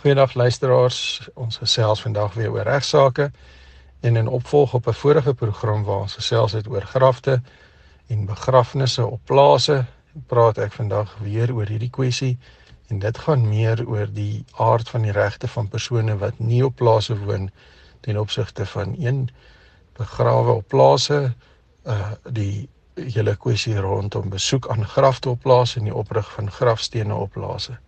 Goeiedag luisteraars. Ons gesels vandag weer oor regsaake en in opvolg op 'n vorige program waar ons gesels het oor grafte en begrafnisse op plase, praat ek vandag weer oor hierdie kwessie en dit gaan meer oor die aard van die regte van persone wat nie op plase woon ten opsigte van een begrawe op plase, uh die hele kwessie rondom besoek aan grafte op plase en die oprig van grafstene op plase.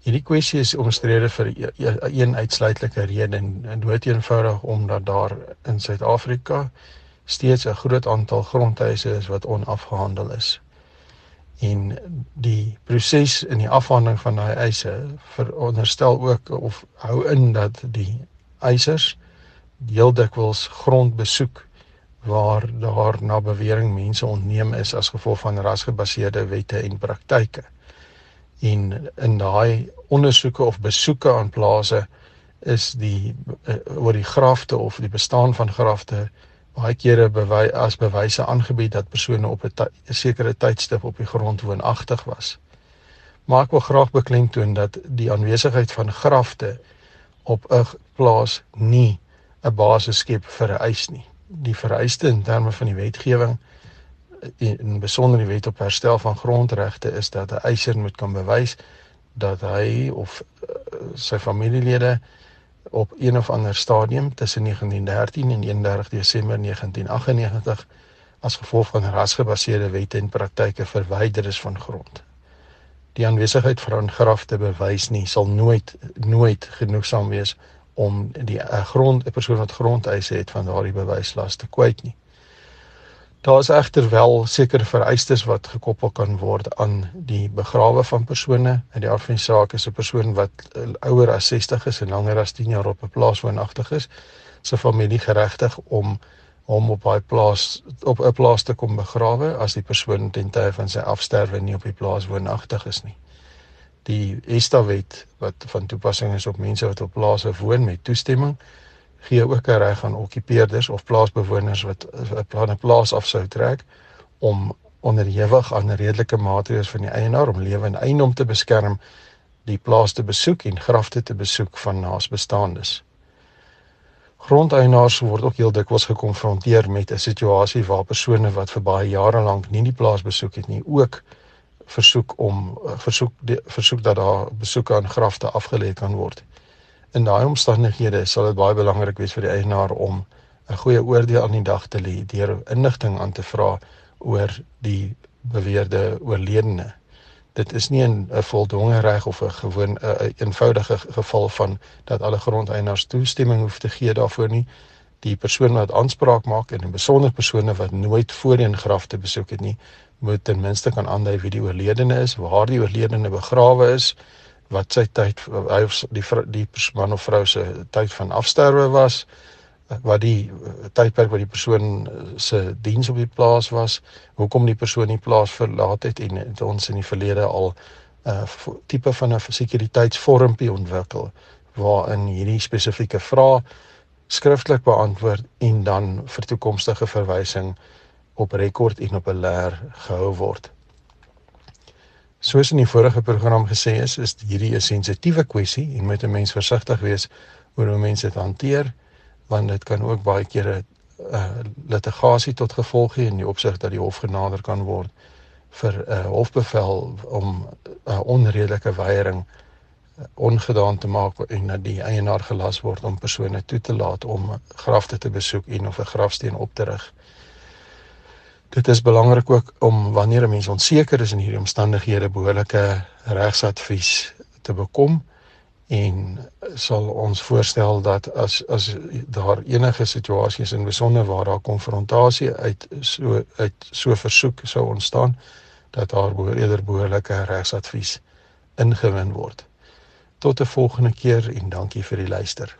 Hierdie kwessie is omstrede vir e-, e-, een uitsluitlike rede en, en dood eenvoudig omdat daar in Suid-Afrika steeds 'n groot aantal grondhuise is wat onafgehandel is. En die proses in die afhandeling van daai eise veronderstel ook of hou in dat die eisers heel dikwels grond besoek waar daar na bewering mense ontneem is as gevolg van rasgebaseerde wette en praktyke en in daai ondersoeke of besoeke aan plase is die uh, oor die grafte of die bestaan van grafte baie kere bewy as bewyse aangebied dat persone op 'n sekere tydstip op die grond woonagtig was. Maar ek wil graag beklemtoon dat die aanwesigheid van grafte op 'n plaas nie 'n basis skep vir 'n eis nie. Die vereiste in terme van die wetgewing in besonder die wet op herstel van grondregte is dat 'n eiser moet kan bewys dat hy of uh, sy familielede op een of ander stadium tussen 1913 en 31 Desember 1998 as gevolg van rasgebaseerde wette en praktyke verwyder is van grond. Die aanwesigheid van grafte bewys nie sal nooit nooit genoegsaam wees om die uh, grond 'n persoon wat grondeise het van daardie bewyslas te kwyt nie. Daar is egter wel sekere vereistes wat gekoppel kan word aan die begrawe van persone. In die aard van die saak is 'n persoon wat uh, ouer as 60 is en langer as 10 jaar op 'n plaas woonagtig is, se familie geregtig om hom op daai plaas op 'n plaas te kom begrawe as die persoon ten tye van sy afsterwe nie op die plaas woonagtig is nie. Die Estawet wat van toepassing is op mense wat op plase woon met toestemming gee ook 'n reg aan okkupeerders of plaasbewoners wat 'n plan 'n plaas af sou trek om onderhewig aan redelike maatreëls van die eienaar om lewe en eiendom te beskerm, die plaas te besoek en grafte te besoek van naasbestaandes. Grondeienaars word ook heel dikwels gekonfronteer met 'n situasie waar persone wat vir baie jare lank nie die plaas besoek het nie, ook versoek om versoek die, versoek dat daar besoeke aan grafte afgelê kan word. In daai omstandighede sal dit baie belangrik wees vir die eienaar om 'n goeie oordeel aan die dag te lê deur inligting aan te vra oor die beweerde oorledene. Dit is nie 'n voldonge reg of 'n gewoon 'n eenvoudige geval van dat alle grondeienaars toestemming hoef te gee daarvoor nie. Die persoon wat aanspraak maak en 'n besonder persone wat nooit voorheen graf te besoek het nie, moet ten minste kan aandui wie die oorledene is, waar die oorledene begrawe is, wat sy tyd hy of die die man of vrou se tyd van afsterwe was wat die tydperk wat die persoon se diens op die plaas was hoekom die persoon die plaas verlaat het en het ons in die verlede al 'n uh, tipe van 'n sekuriteitsvormpie ontwikkel waarin hierdie spesifieke vrae skriftelik beantwoord en dan vir toekomstige verwysing op rekord en op 'n leer gehou word. Soos in die vorige program gesê is, is hierdie 'n sensitiewe kwessie en moet 'n mens versigtig wees oor hoe mense dit hanteer want dit kan ook baie kere 'n uh, litigasie tot gevolg hê in die opsig dat die hof genader kan word vir 'n uh, hofbevel om 'n uh, onredelike weiering uh, ongedaan te maak en dat die eienaar gelas word om persone toe te laat om grafte te besoek en of 'n grafsteen op te rig. Dit is belangrik ook om wanneer 'n mens onseker is in hierdie omstandighede behoorlike regsadvies te bekom en sal ons voorstel dat as as daar enige situasies in besonder waar daar konfrontasie uit so uit so versoek sou ontstaan dat daar behoor eerder behoorlike regsadvies ingewin word. Tot 'n volgende keer en dankie vir die luister.